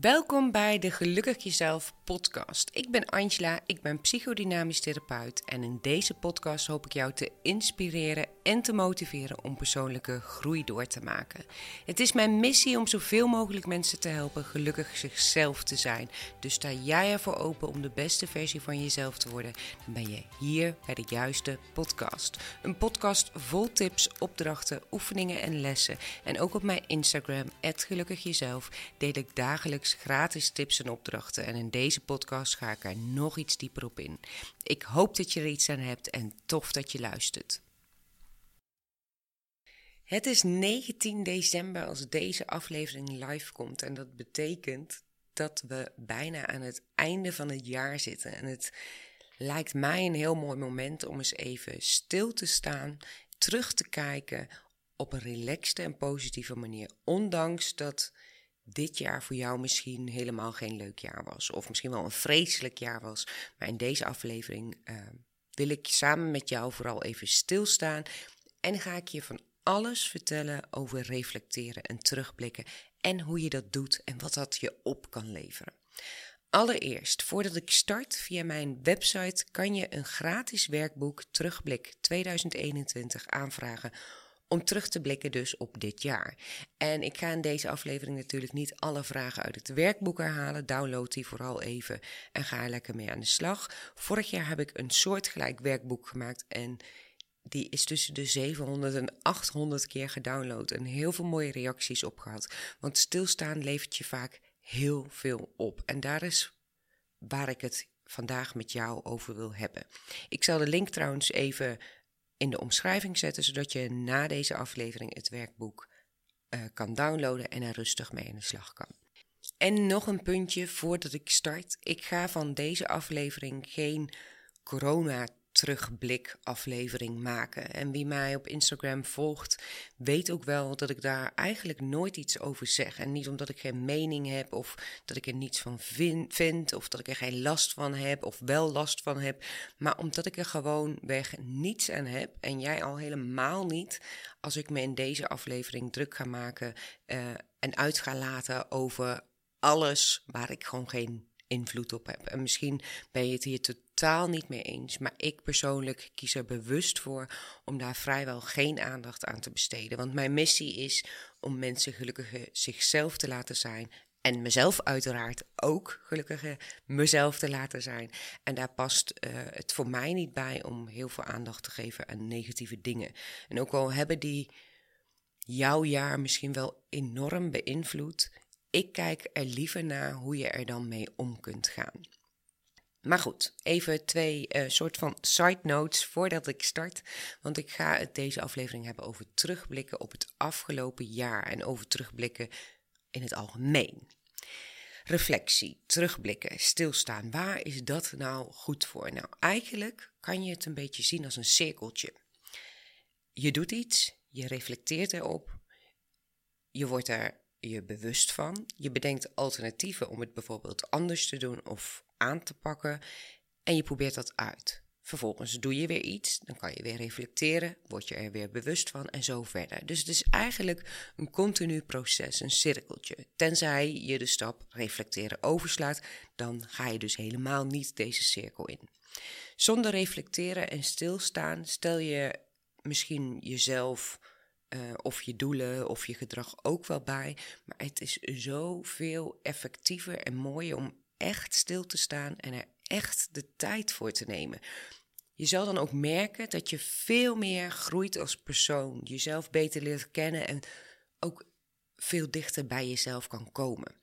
Welkom bij de Gelukkig Jezelf podcast. Ik ben Angela, ik ben psychodynamisch therapeut en in deze podcast hoop ik jou te inspireren en te motiveren om persoonlijke groei door te maken. Het is mijn missie om zoveel mogelijk mensen te helpen gelukkig zichzelf te zijn. Dus sta jij ervoor open om de beste versie van jezelf te worden, dan ben je hier bij de juiste podcast. Een podcast vol tips, opdrachten, oefeningen en lessen. En ook op mijn Instagram, @gelukkigjezelf, deel ik dagelijks gratis tips en opdrachten. En in deze podcast ga ik er nog iets dieper op in. Ik hoop dat je er iets aan hebt en tof dat je luistert. Het is 19 december als deze aflevering live komt. En dat betekent dat we bijna aan het einde van het jaar zitten. En het lijkt mij een heel mooi moment om eens even stil te staan, terug te kijken op een relaxte en positieve manier. Ondanks dat dit jaar voor jou misschien helemaal geen leuk jaar was. Of misschien wel een vreselijk jaar was. Maar in deze aflevering uh, wil ik samen met jou vooral even stilstaan. En ga ik je van alles vertellen over reflecteren en terugblikken. En hoe je dat doet en wat dat je op kan leveren. Allereerst, voordat ik start via mijn website, kan je een gratis werkboek Terugblik 2021 aanvragen om terug te blikken dus op dit jaar. En ik ga in deze aflevering natuurlijk niet alle vragen uit het werkboek herhalen. Download die vooral even en ga er lekker mee aan de slag. Vorig jaar heb ik een soortgelijk werkboek gemaakt en die is tussen de 700 en 800 keer gedownload en heel veel mooie reacties op gehad. Want stilstaan levert je vaak heel veel op. En daar is waar ik het vandaag met jou over wil hebben. Ik zal de link trouwens even in de omschrijving zetten, zodat je na deze aflevering het werkboek uh, kan downloaden en er rustig mee aan de slag kan. En nog een puntje voordat ik start. Ik ga van deze aflevering geen corona terugblik aflevering maken. En wie mij op Instagram volgt, weet ook wel dat ik daar eigenlijk nooit iets over zeg. En niet omdat ik geen mening heb of dat ik er niets van vind, of dat ik er geen last van heb of wel last van heb, maar omdat ik er gewoon weg niets aan heb en jij al helemaal niet als ik me in deze aflevering druk ga maken uh, en uit ga laten over alles waar ik gewoon geen invloed op heb. En misschien ben je het hier totaal niet mee eens, maar ik persoonlijk kies er bewust voor om daar vrijwel geen aandacht aan te besteden. Want mijn missie is om mensen gelukkiger zichzelf te laten zijn. En mezelf uiteraard ook gelukkiger mezelf te laten zijn. En daar past uh, het voor mij niet bij om heel veel aandacht te geven aan negatieve dingen. En ook al hebben die jouw jaar misschien wel enorm beïnvloed, ik kijk er liever naar hoe je er dan mee om kunt gaan. Maar goed, even twee uh, soort van side notes voordat ik start. Want ik ga het deze aflevering hebben over terugblikken op het afgelopen jaar en over terugblikken in het algemeen. Reflectie, terugblikken, stilstaan. Waar is dat nou goed voor? Nou, eigenlijk kan je het een beetje zien als een cirkeltje. Je doet iets, je reflecteert erop, je wordt er je bewust van. Je bedenkt alternatieven om het bijvoorbeeld anders te doen of aan te pakken. En je probeert dat uit. Vervolgens doe je weer iets, dan kan je weer reflecteren, word je er weer bewust van en zo verder. Dus het is eigenlijk een continu proces, een cirkeltje. Tenzij je de stap reflecteren overslaat, dan ga je dus helemaal niet deze cirkel in. Zonder reflecteren en stilstaan stel je misschien jezelf uh, of je doelen of je gedrag ook wel bij. Maar het is zoveel effectiever en mooier om echt stil te staan en er echt de tijd voor te nemen. Je zal dan ook merken dat je veel meer groeit als persoon, jezelf beter leert kennen en ook veel dichter bij jezelf kan komen.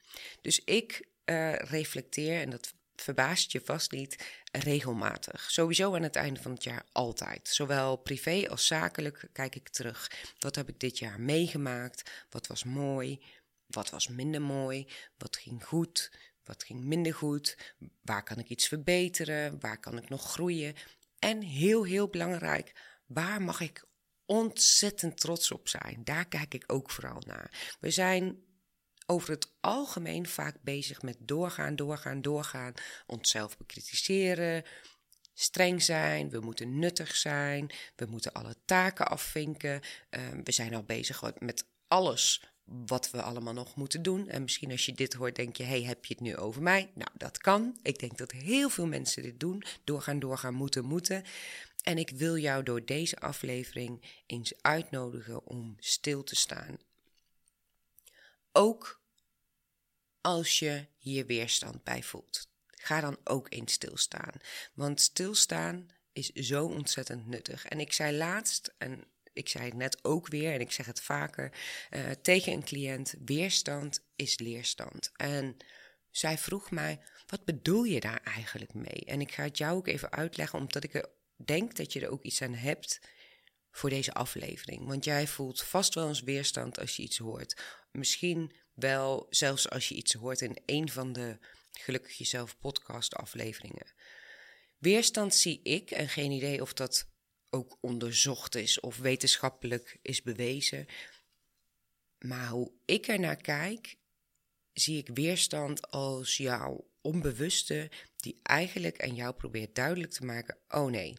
Dus ik uh, reflecteer, en dat verbaast je vast niet, regelmatig. Sowieso aan het einde van het jaar altijd. Zowel privé als zakelijk kijk ik terug. Wat heb ik dit jaar meegemaakt? Wat was mooi? Wat was minder mooi? Wat ging goed? Wat ging minder goed? Waar kan ik iets verbeteren? Waar kan ik nog groeien? En heel, heel belangrijk, waar mag ik ontzettend trots op zijn? Daar kijk ik ook vooral naar. We zijn over het algemeen vaak bezig met doorgaan, doorgaan, doorgaan, onszelf bekritiseren, streng zijn, we moeten nuttig zijn, we moeten alle taken afvinken. Uh, we zijn al bezig met alles wat we allemaal nog moeten doen. En misschien als je dit hoort, denk je: hey, heb je het nu over mij? Nou, dat kan. Ik denk dat heel veel mensen dit doen. Doorgaan, doorgaan, moeten, moeten. En ik wil jou door deze aflevering eens uitnodigen om stil te staan. Ook als je hier weerstand bij voelt. Ga dan ook eens stilstaan. Want stilstaan is zo ontzettend nuttig. En ik zei laatst, en ik zei het net ook weer, en ik zeg het vaker uh, tegen een cliënt: weerstand is leerstand. En zij vroeg mij: wat bedoel je daar eigenlijk mee? En ik ga het jou ook even uitleggen, omdat ik denk dat je er ook iets aan hebt voor deze aflevering. Want jij voelt vast wel eens weerstand als je iets hoort. Misschien wel zelfs als je iets hoort in een van de Gelukkig Jezelf podcast afleveringen. Weerstand zie ik, en geen idee of dat ook onderzocht is of wetenschappelijk is bewezen. Maar hoe ik er naar kijk, zie ik weerstand als jouw onbewuste die eigenlijk aan jou probeert duidelijk te maken: oh nee,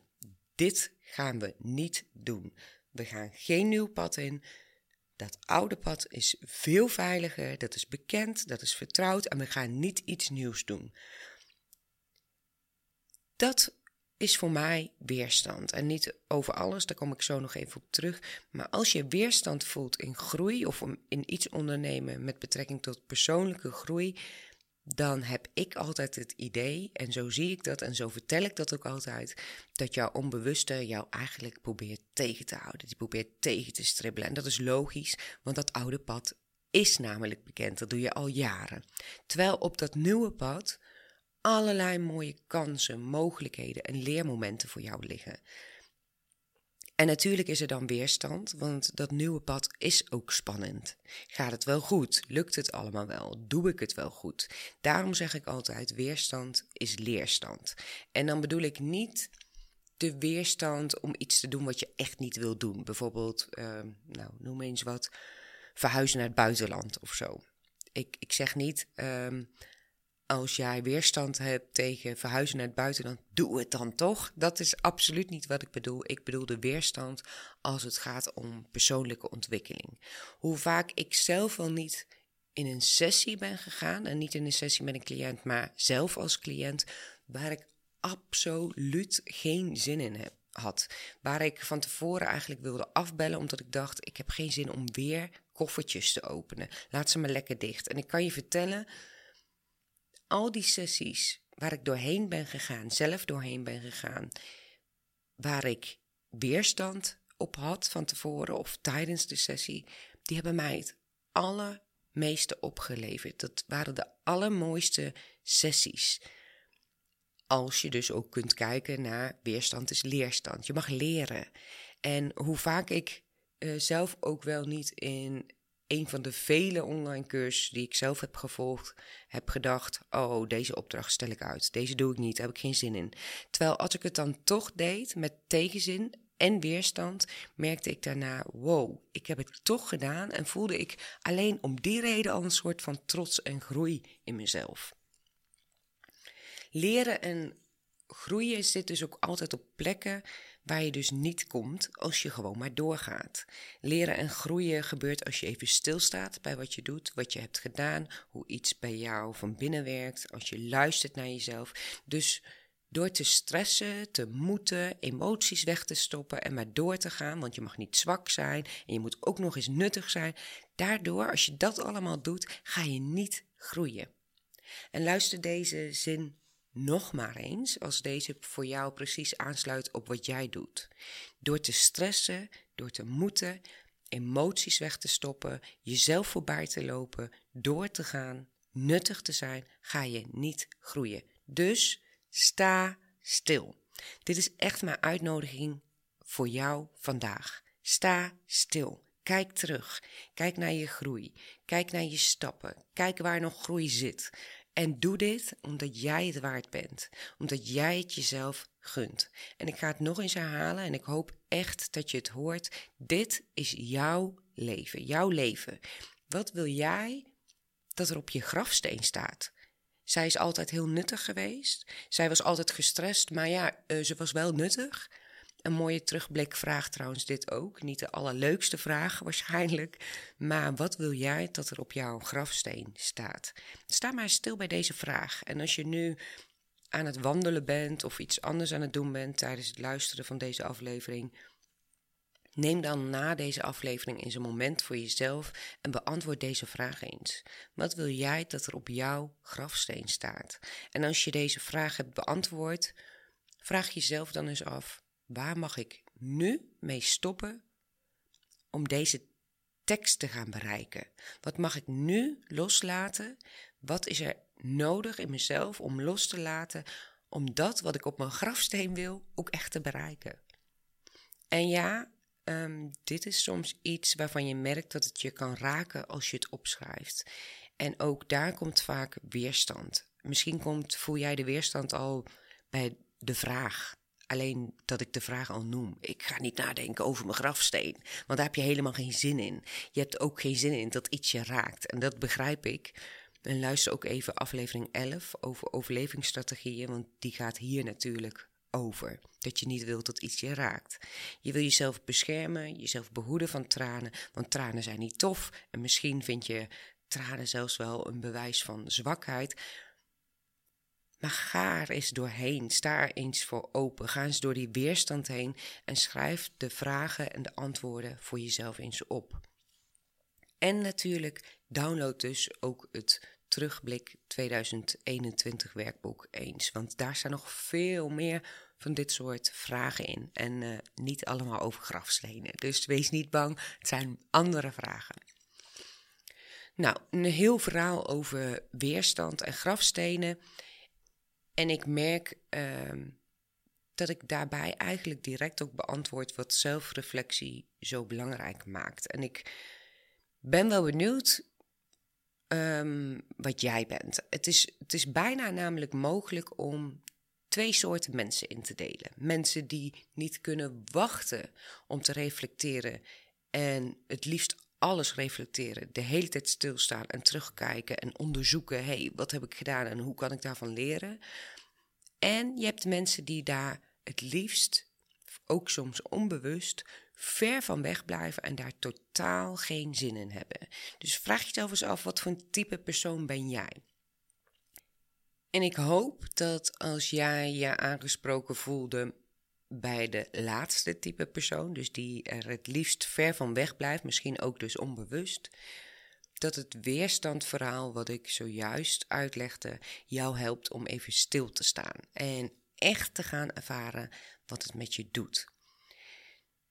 dit gaan we niet doen. We gaan geen nieuw pad in. Dat oude pad is veel veiliger, dat is bekend, dat is vertrouwd en we gaan niet iets nieuws doen. Dat is voor mij weerstand. En niet over alles, daar kom ik zo nog even op terug. Maar als je weerstand voelt in groei of in iets ondernemen met betrekking tot persoonlijke groei, dan heb ik altijd het idee, en zo zie ik dat en zo vertel ik dat ook altijd, dat jouw onbewuste jou eigenlijk probeert tegen te houden. Die probeert tegen te stribbelen. En dat is logisch, want dat oude pad is namelijk bekend. Dat doe je al jaren. Terwijl op dat nieuwe pad allerlei mooie kansen, mogelijkheden en leermomenten voor jou liggen. En natuurlijk is er dan weerstand, want dat nieuwe pad is ook spannend. Gaat het wel goed? Lukt het allemaal wel? Doe ik het wel goed? Daarom zeg ik altijd: weerstand is leerstand. En dan bedoel ik niet de weerstand om iets te doen wat je echt niet wil doen. Bijvoorbeeld, uh, nou, noem eens wat, verhuizen naar het buitenland of zo. Ik, ik zeg niet. Uh, als jij weerstand hebt tegen verhuizen naar het buitenland, doe het dan toch. Dat is absoluut niet wat ik bedoel. Ik bedoel de weerstand als het gaat om persoonlijke ontwikkeling. Hoe vaak ik zelf wel niet in een sessie ben gegaan, en niet in een sessie met een cliënt, maar zelf als cliënt, waar ik absoluut geen zin in heb, had. Waar ik van tevoren eigenlijk wilde afbellen, omdat ik dacht: ik heb geen zin om weer koffertjes te openen. Laat ze maar lekker dicht. En ik kan je vertellen al die sessies waar ik doorheen ben gegaan, zelf doorheen ben gegaan, waar ik weerstand op had van tevoren of tijdens de sessie, die hebben mij het allermeeste opgeleverd. Dat waren de allermooiste sessies. Als je dus ook kunt kijken naar weerstand is leerstand. Je mag leren. En hoe vaak ik uh, zelf ook wel niet in een van de vele online cursussen die ik zelf heb gevolgd, heb gedacht: oh, deze opdracht stel ik uit. Deze doe ik niet, daar heb ik geen zin in. Terwijl als ik het dan toch deed met tegenzin en weerstand, merkte ik daarna: wow, ik heb het toch gedaan en voelde ik alleen om die reden al een soort van trots en groei in mezelf. Leren en groeien zit dus ook altijd op plekken waar je dus niet komt als je gewoon maar doorgaat. Leren en groeien gebeurt als je even stilstaat bij wat je doet, wat je hebt gedaan, hoe iets bij jou van binnen werkt, als je luistert naar jezelf. Dus door te stressen, te moeten, emoties weg te stoppen en maar door te gaan, want je mag niet zwak zijn en je moet ook nog eens nuttig zijn. Daardoor, als je dat allemaal doet, ga je niet groeien. En luister deze zin nog maar eens als deze voor jou precies aansluit op wat jij doet. Door te stressen, door te moeten, emoties weg te stoppen, jezelf voorbij te lopen, door te gaan, nuttig te zijn, ga je niet groeien. Dus sta stil. Dit is echt mijn uitnodiging voor jou vandaag. Sta stil. Kijk terug. Kijk naar je groei. Kijk naar je stappen. Kijk waar nog groei zit. En doe dit omdat jij het waard bent, omdat jij het jezelf gunt. En ik ga het nog eens herhalen en ik hoop echt dat je het hoort. Dit is jouw leven, jouw leven. Wat wil jij dat er op je grafsteen staat? Zij is altijd heel nuttig geweest. Zij was altijd gestrest, maar ja, uh, ze was wel nuttig. Een mooie terugblikvraag trouwens dit ook. Niet de allerleukste vraag waarschijnlijk. Maar wat wil jij dat er op jouw grafsteen staat? Sta maar stil bij deze vraag. En als je nu aan het wandelen bent of iets anders aan het doen bent tijdens het luisteren van deze aflevering, neem dan na deze aflevering eens een moment voor jezelf en beantwoord deze vraag eens. Wat wil jij dat er op jouw grafsteen staat? En als je deze vraag hebt beantwoord, vraag jezelf dan eens af: waar mag ik nu mee stoppen om deze tekst te gaan bereiken? Wat mag ik nu loslaten? Wat is er nodig in mezelf om los te laten om dat wat ik op mijn grafsteen wil ook echt te bereiken? En ja, um, dit is soms iets waarvan je merkt dat het je kan raken als je het opschrijft. En ook daar komt vaak weerstand. Misschien komt, voel jij de weerstand al bij de vraag. Alleen dat ik de vraag al noem. Ik ga niet nadenken over mijn grafsteen. Want daar heb je helemaal geen zin in. Je hebt ook geen zin in dat iets je raakt. En dat begrijp ik. En luister ook even aflevering 11 over overlevingsstrategieën. Want die gaat hier natuurlijk over. Dat je niet wilt dat iets je raakt. Je wil jezelf beschermen, jezelf behoeden van tranen. Want tranen zijn niet tof. En misschien vind je tranen zelfs wel een bewijs van zwakheid. Maar ga er eens doorheen. Sta er eens voor open. Ga eens door die weerstand heen en schrijf de vragen en de antwoorden voor jezelf eens op. En natuurlijk download dus ook het Terugblik 2021 werkboek eens. Want daar staan nog veel meer van dit soort vragen in. En uh, niet allemaal over grafstenen. Dus wees niet bang, het zijn andere vragen. Nou, een heel verhaal over weerstand en grafstenen. En ik merk uh, dat ik daarbij eigenlijk direct ook beantwoord wat zelfreflectie zo belangrijk maakt. En ik ben wel benieuwd um, wat jij bent. Het is, het is bijna namelijk mogelijk om twee soorten mensen in te delen. Mensen die niet kunnen wachten om te reflecteren en het liefst alles reflecteren, de hele tijd stilstaan en terugkijken en onderzoeken: hé, hey, wat heb ik gedaan en hoe kan ik daarvan leren? En je hebt mensen die daar het liefst, ook soms onbewust, ver van weg blijven en daar totaal geen zin in hebben. Dus vraag jezelf eens af: wat voor een type persoon ben jij? En ik hoop dat als jij je aangesproken voelde bij de laatste type persoon, dus die er het liefst ver van weg blijft, misschien ook dus onbewust, dat het weerstandverhaal wat ik zojuist uitlegde jou helpt om even stil te staan en echt te gaan ervaren wat het met je doet.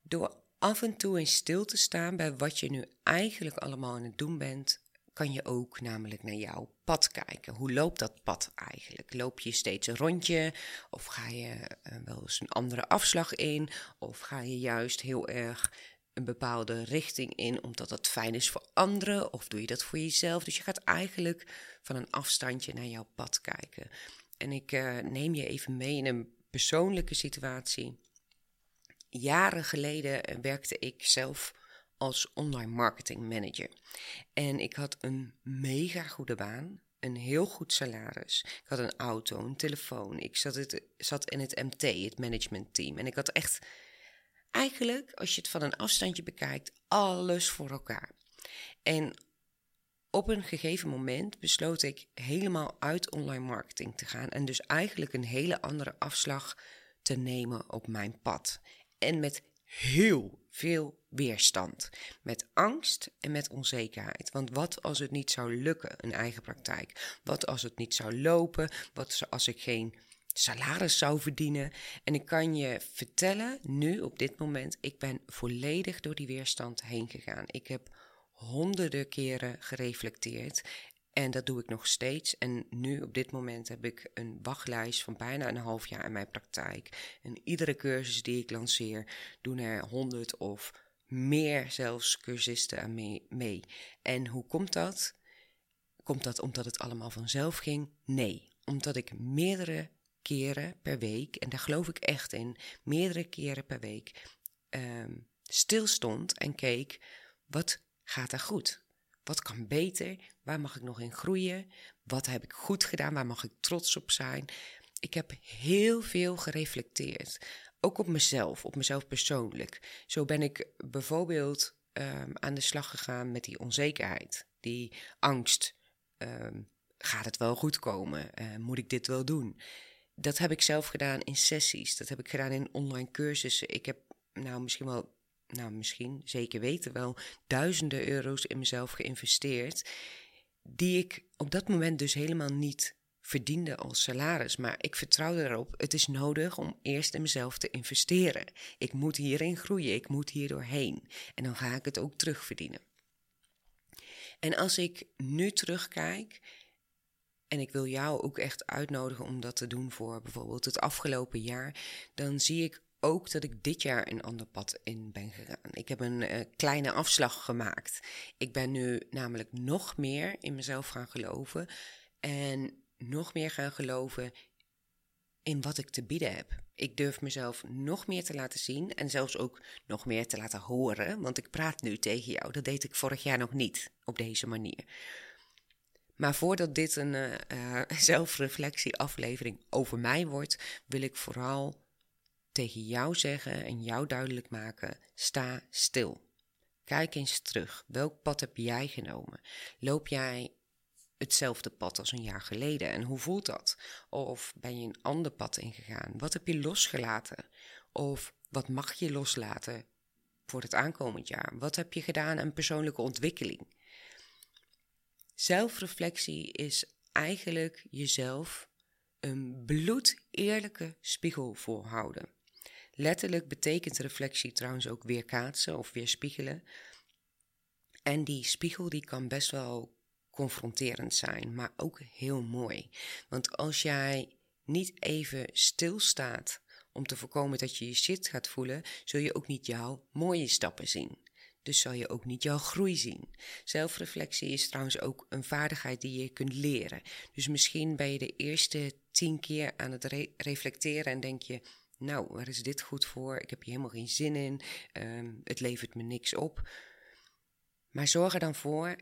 Door af en toe in stil te staan bij wat je nu eigenlijk allemaal aan het doen bent, kan je ook namelijk naar jouw pad kijken. Hoe loopt dat pad eigenlijk? Loop je steeds een rondje? Of ga je uh, wel eens een andere afslag in? Of ga je juist heel erg een bepaalde richting in omdat dat fijn is voor anderen? Of doe je dat voor jezelf? Dus je gaat eigenlijk van een afstandje naar jouw pad kijken. En ik uh, neem je even mee in een persoonlijke situatie. Jaren geleden werkte ik zelf als online marketing manager. En ik had een mega goede baan, een heel goed salaris. Ik had een auto, een telefoon. Ik zat, het, zat in het MT, het management team. En ik had echt eigenlijk, als je het van een afstandje bekijkt, alles voor elkaar. En op een gegeven moment besloot ik helemaal uit online marketing te gaan en dus eigenlijk een hele andere afslag te nemen op mijn pad. En met heel veel weerstand. Met angst en met onzekerheid. Want wat als het niet zou lukken, een eigen praktijk? Wat als het niet zou lopen? Wat als ik geen salaris zou verdienen? En ik kan je vertellen, nu op dit moment, ik ben volledig door die weerstand heen gegaan. Ik heb honderden keren gereflecteerd en dat doe ik nog steeds. En nu op dit moment heb ik een wachtlijst van bijna een half jaar in mijn praktijk. En iedere cursus die ik lanceer, doen er honderd of meer zelfs cursisten aan mee. En hoe komt dat? Komt dat omdat het allemaal vanzelf ging? Nee, omdat ik meerdere keren per week, en daar geloof ik echt in, meerdere keren per week um, stilstond en keek, wat gaat er goed? Wat kan beter? Waar mag ik nog in groeien? Wat heb ik goed gedaan? Waar mag ik trots op zijn? Ik heb heel veel gereflecteerd. Ook op mezelf, op mezelf persoonlijk. Zo ben ik bijvoorbeeld ehm, aan de slag gegaan met die onzekerheid, die angst. Ehm, gaat het wel goed komen? Uh, moet ik dit wel doen? Dat heb ik zelf gedaan in sessies. Dat heb ik gedaan in online cursussen. Ik heb nou misschien wel, nou misschien zeker weten wel, duizenden euro's in mezelf geïnvesteerd. Die ik op dat moment dus helemaal niet verdiende als salaris. Maar ik vertrouwde erop, het is nodig om eerst in mezelf te investeren. Ik moet hierin groeien, ik moet hier doorheen. En dan ga ik het ook terugverdienen. En als ik nu terugkijk, en ik wil jou ook echt uitnodigen om dat te doen voor bijvoorbeeld het afgelopen jaar, dan zie ik ook dat ik dit jaar een ander pad in ben gegaan. Ik heb een uh, kleine afslag gemaakt. Ik ben nu namelijk nog meer in mezelf gaan geloven en nog meer gaan geloven in wat ik te bieden heb. Ik durf mezelf nog meer te laten zien en zelfs ook nog meer te laten horen, want ik praat nu tegen jou. Dat deed ik vorig jaar nog niet op deze manier. Maar voordat dit een uh, uh, zelfreflectie-aflevering over mij wordt, wil ik vooral tegen jou zeggen en jou duidelijk maken: sta stil. Kijk eens terug. Welk pad heb jij genomen? Loop jij hetzelfde pad als een jaar geleden? En hoe voelt dat? Of ben je een ander pad ingegaan? Wat heb je losgelaten? Of wat mag je loslaten voor het aankomend jaar? Wat heb je gedaan aan persoonlijke ontwikkeling? Zelfreflectie is eigenlijk jezelf een bloedeerlijke spiegel voorhouden. Letterlijk betekent reflectie trouwens ook weerkaatsen of weerspiegelen. En die spiegel die kan best wel confronterend zijn, maar ook heel mooi. Want als jij niet even stilstaat om te voorkomen dat je je shit gaat voelen, zul je ook niet jouw mooie stappen zien. Dus zal je ook niet jouw groei zien. Zelfreflectie is trouwens ook een vaardigheid die je kunt leren. Dus misschien ben je de eerste tien keer aan het reflecteren en denk je: Nou, waar is dit goed voor? Ik heb hier helemaal geen zin in. Ehm, het levert me niks op. Maar zorg er dan voor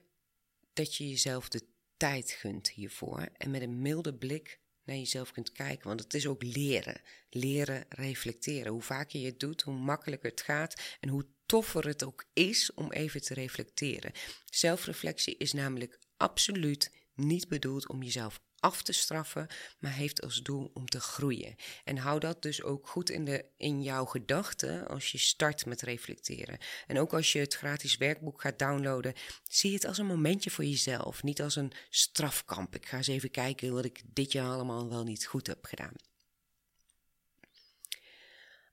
dat je jezelf de tijd gunt hiervoor en met een milde blik naar jezelf kunt kijken. Want het is ook leren. Leren reflecteren. Hoe vaker je het doet, hoe makkelijker het gaat en hoe toffer het ook is om even te reflecteren. Zelfreflectie is namelijk absoluut niet bedoeld om jezelf af te straffen, maar heeft als doel om te groeien. En hou dat dus ook goed in, de, in jouw gedachten als je start met reflecteren. En ook als je het gratis werkboek gaat downloaden, zie het als een momentje voor jezelf, niet als een strafkamp. Ik ga eens even kijken wat ik dit jaar allemaal wel niet goed heb gedaan.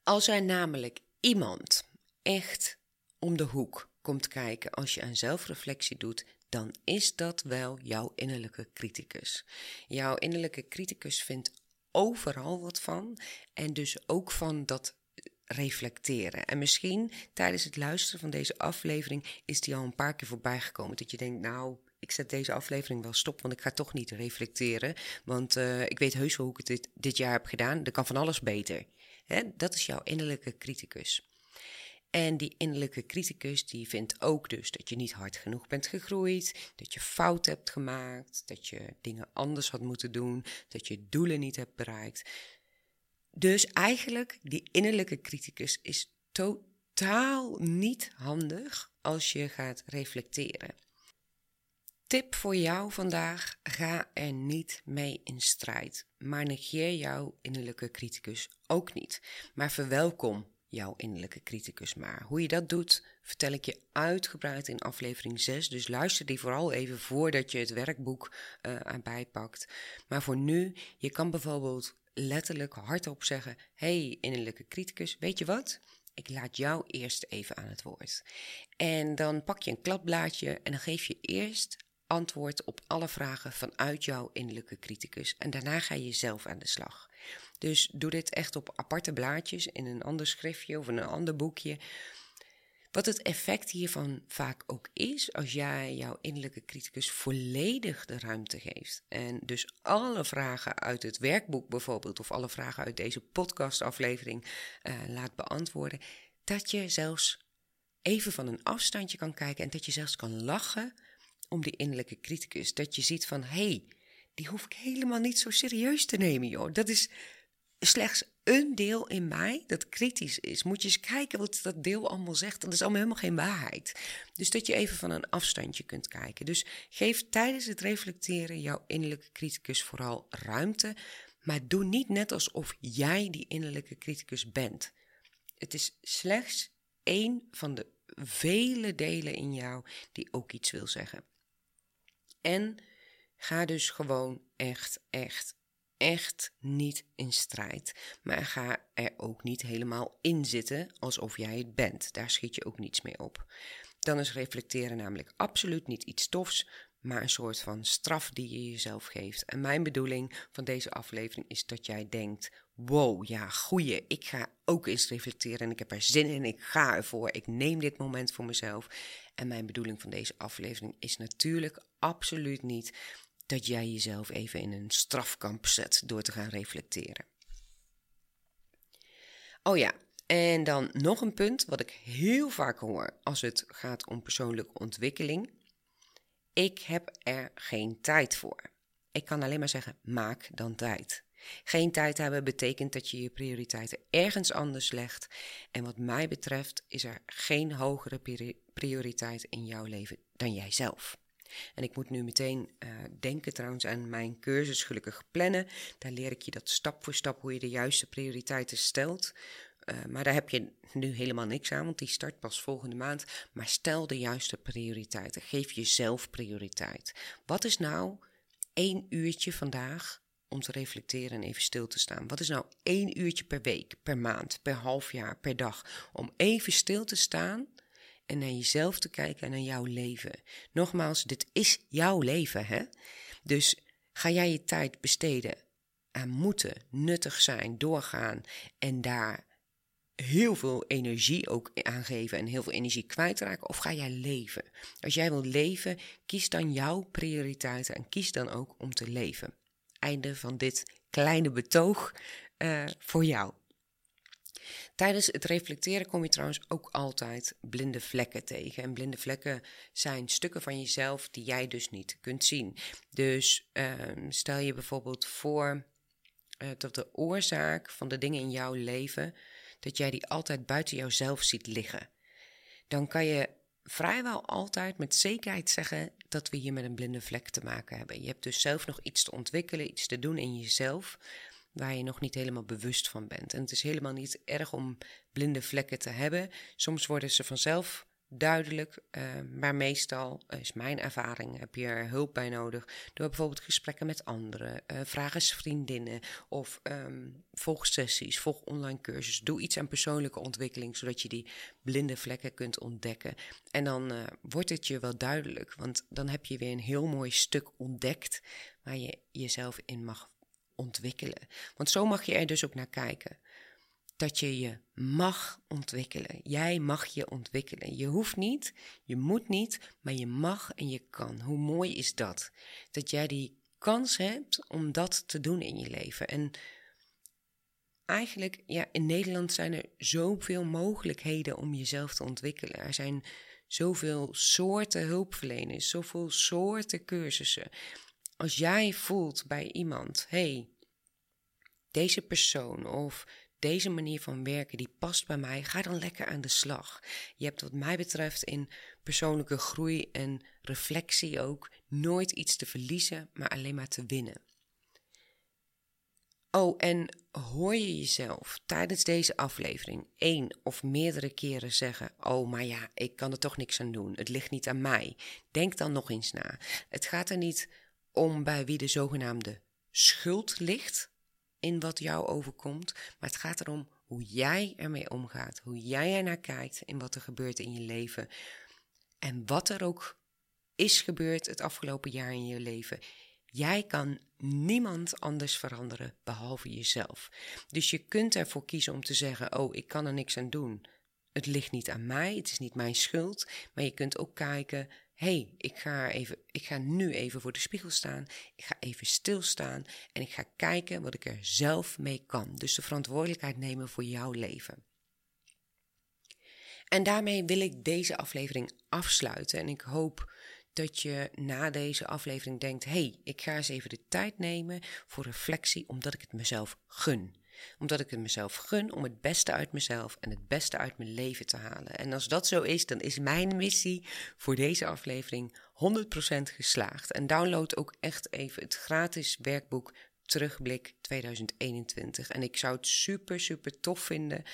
Als er namelijk iemand echt om de hoek komt kijken als je aan zelfreflectie doet, dan is dat wel jouw innerlijke criticus. Jouw innerlijke criticus vindt overal wat van en dus ook van dat reflecteren. En misschien tijdens het luisteren van deze aflevering is die al een paar keer voorbij gekomen. Dat je denkt, nou, ik zet deze aflevering wel stop, want ik ga toch niet reflecteren. Want uh, ik weet heus wel hoe ik het dit, dit jaar heb gedaan. Er kan van alles beter. Dat is jouw innerlijke criticus. En die innerlijke criticus die vindt ook dus dat je niet hard genoeg bent gegroeid, dat je fout hebt gemaakt, dat je dingen anders had moeten doen, dat je doelen niet hebt bereikt. Dus eigenlijk, die innerlijke criticus is totaal niet handig als je gaat reflecteren. Tip voor jou vandaag: ga er niet mee in strijd, maar negeer jouw innerlijke criticus ook niet. Maar verwelkom jouw innerlijke criticus maar. Hoe je dat doet, vertel ik je uitgebreid in aflevering 6. Dus luister die vooral even voordat je het werkboek uh, erbij pakt. Maar voor nu, je kan bijvoorbeeld letterlijk hardop zeggen: hey, innerlijke criticus, weet je wat? Ik laat jou eerst even aan het woord. En dan pak je een kladblaadje en dan geef je eerst antwoord op alle vragen vanuit jouw innerlijke criticus. En daarna ga je zelf aan de slag. Dus doe dit echt op aparte blaadjes in een ander schriftje of in een ander boekje. Wat het effect hiervan vaak ook is, als jij jouw innerlijke criticus volledig de ruimte geeft. En dus alle vragen uit het werkboek bijvoorbeeld, of alle vragen uit deze podcastaflevering uh, laat beantwoorden. Dat je zelfs even van een afstandje kan kijken en dat je zelfs kan lachen om die innerlijke criticus. Dat je ziet van hé, hey, die hoef ik helemaal niet zo serieus te nemen, joh. Dat is slechts een deel in mij dat kritisch is. Moet je eens kijken wat dat deel allemaal zegt. Dat is allemaal helemaal geen waarheid. Dus dat je even van een afstandje kunt kijken. Dus geef tijdens het reflecteren jouw innerlijke criticus vooral ruimte. Maar doe niet net alsof jij die innerlijke criticus bent. Het is slechts één van de vele delen in jou die ook iets wil zeggen. En ga dus gewoon echt, echt, echt niet in strijd. Maar ga er ook niet helemaal in zitten alsof jij het bent. Daar schiet je ook niets mee op. Dan is reflecteren namelijk absoluut niet iets tofs, maar een soort van straf die je jezelf geeft. En mijn bedoeling van deze aflevering is dat jij denkt: wow, ja, goeie, ik ga ook eens reflecteren en ik heb er zin in, ik ga ervoor, ik neem dit moment voor mezelf. En mijn bedoeling van deze aflevering is natuurlijk absoluut niet dat jij jezelf even in een strafkamp zet door te gaan reflecteren. Oh ja, en dan nog een punt wat ik heel vaak hoor als het gaat om persoonlijke ontwikkeling. Ik heb er geen tijd voor. Ik kan alleen maar zeggen: maak dan tijd. Geen tijd hebben betekent dat je je prioriteiten ergens anders legt. En wat mij betreft is er geen hogere prioriteit in jouw leven dan jijzelf. En ik moet nu meteen uh, denken trouwens aan mijn cursus Gelukkig Plannen. Daar leer ik je dat stap voor stap hoe je de juiste prioriteiten stelt. Uh, maar daar heb je nu helemaal niks aan, want die start pas volgende maand. Maar stel de juiste prioriteiten. Geef jezelf prioriteit. Wat is nou één uurtje vandaag om te reflecteren en even stil te staan? Wat is nou één uurtje per week, per maand, per half jaar, per dag? Om even stil te staan en naar jezelf te kijken en naar jouw leven. Nogmaals, dit is jouw leven, hè? Dus ga jij je tijd besteden aan moeten, nuttig zijn, doorgaan en daar heel veel energie ook aangeven en heel veel energie kwijtraken? Of ga jij leven? Als jij wilt leven, kies dan jouw prioriteiten en kies dan ook om te leven. Einde van dit kleine betoog uh, voor jou. Tijdens het reflecteren kom je trouwens ook altijd blinde vlekken tegen. En blinde vlekken zijn stukken van jezelf die jij dus niet kunt zien. Dus uh, stel je bijvoorbeeld voor uh, dat de oorzaak van de dingen in jouw leven, dat jij die altijd buiten jouzelf ziet liggen. Dan kan je vrijwel altijd met zekerheid zeggen dat we hier met een blinde vlek te maken hebben. Je hebt dus zelf nog iets te ontwikkelen, iets te doen in jezelf, waar je nog niet helemaal bewust van bent. En het is helemaal niet erg om blinde vlekken te hebben. Soms worden ze vanzelf duidelijk, uh, maar meestal is mijn ervaring, heb je er hulp bij nodig door bijvoorbeeld gesprekken met anderen, uh, vraag eens vriendinnen of um, volg sessies, volg online cursus, doe iets aan persoonlijke ontwikkeling, zodat je die blinde vlekken kunt ontdekken. En dan uh, wordt het je wel duidelijk, want dan heb je weer een heel mooi stuk ontdekt waar je jezelf in mag ontwikkelen. Want zo mag je er dus ook naar kijken. Dat je je mag ontwikkelen. Jij mag je ontwikkelen. Je hoeft niet, je moet niet, maar je mag en je kan. Hoe mooi is dat? Dat jij die kans hebt om dat te doen in je leven. En eigenlijk, ja, in Nederland zijn er zoveel mogelijkheden om jezelf te ontwikkelen. Er zijn zoveel soorten hulpverleners, zoveel soorten cursussen. Als jij voelt bij iemand, hey, deze persoon of deze manier van werken die past bij mij, ga dan lekker aan de slag. Je hebt wat mij betreft in persoonlijke groei en reflectie ook nooit iets te verliezen, maar alleen maar te winnen. Oh, en hoor je jezelf tijdens deze aflevering één of meerdere keren zeggen: Oh, maar ja, ik kan er toch niks aan doen. Het ligt niet aan mij. Denk dan nog eens na. Het gaat er niet om bij wie de zogenaamde schuld ligt in wat jou overkomt, maar het gaat erom hoe jij ermee omgaat, hoe jij er naar kijkt in wat er gebeurt in je leven. En wat er ook is gebeurd het afgelopen jaar in je leven. Jij kan niemand anders veranderen behalve jezelf. Dus je kunt ervoor kiezen om te zeggen: Oh, ik kan er niks aan doen. Het ligt niet aan mij, het is niet mijn schuld. Maar je kunt ook kijken: hey, ik ga, even, ik ga nu even voor de spiegel staan. Ik ga even stilstaan en ik ga kijken wat ik er zelf mee kan. Dus de verantwoordelijkheid nemen voor jouw leven. En daarmee wil ik deze aflevering afsluiten. En ik hoop dat je na deze aflevering denkt: hey, ik ga eens even de tijd nemen voor reflectie, omdat ik het mezelf gun. Omdat ik het mezelf gun om het beste uit mezelf en het beste uit mijn leven te halen. En als dat zo is, dan is mijn missie voor deze aflevering 100% geslaagd. En download ook echt even het gratis werkboek Terugblik 2021. En ik zou het super, super tof vinden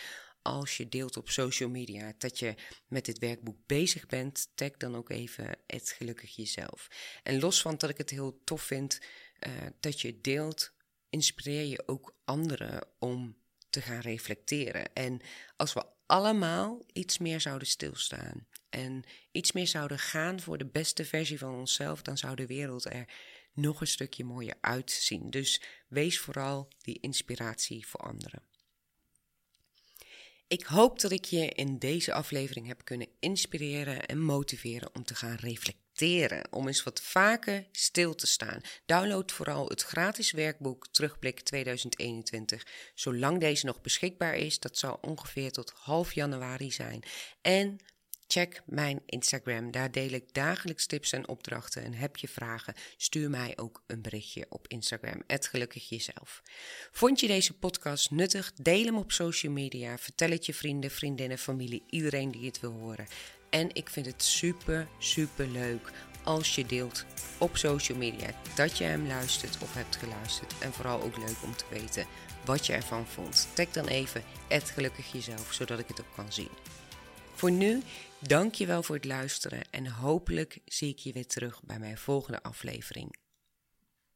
als je deelt op social media dat je met dit werkboek bezig bent, tag dan ook even het gelukkig jezelf. En los van dat ik het heel tof vind uh, dat je deelt, inspireer je ook anderen om te gaan reflecteren. En als we allemaal iets meer zouden stilstaan en iets meer zouden gaan voor de beste versie van onszelf, dan zou de wereld er nog een stukje mooier uitzien. Dus wees vooral die inspiratie voor anderen. Ik hoop dat ik je in deze aflevering heb kunnen inspireren en motiveren om te gaan reflecteren, om eens wat vaker stil te staan. Download vooral het gratis werkboek Terugblik 2021, zolang deze nog beschikbaar is. Dat zal ongeveer tot half januari zijn. En Check mijn Instagram, daar deel ik dagelijks tips en opdrachten. En heb je vragen, stuur mij ook een berichtje op Instagram, gelukkig jezelf. Vond je deze podcast nuttig? Deel hem op social media, vertel het je vrienden, vriendinnen, familie, iedereen die het wil horen. En ik vind het super, super leuk als je deelt op social media dat je hem luistert of hebt geluisterd. En vooral ook leuk om te weten wat je ervan vond. Tag dan even gelukkig jezelf, zodat ik het ook kan zien. Voor nu, dank je wel voor het luisteren en hopelijk zie ik je weer terug bij mijn volgende aflevering.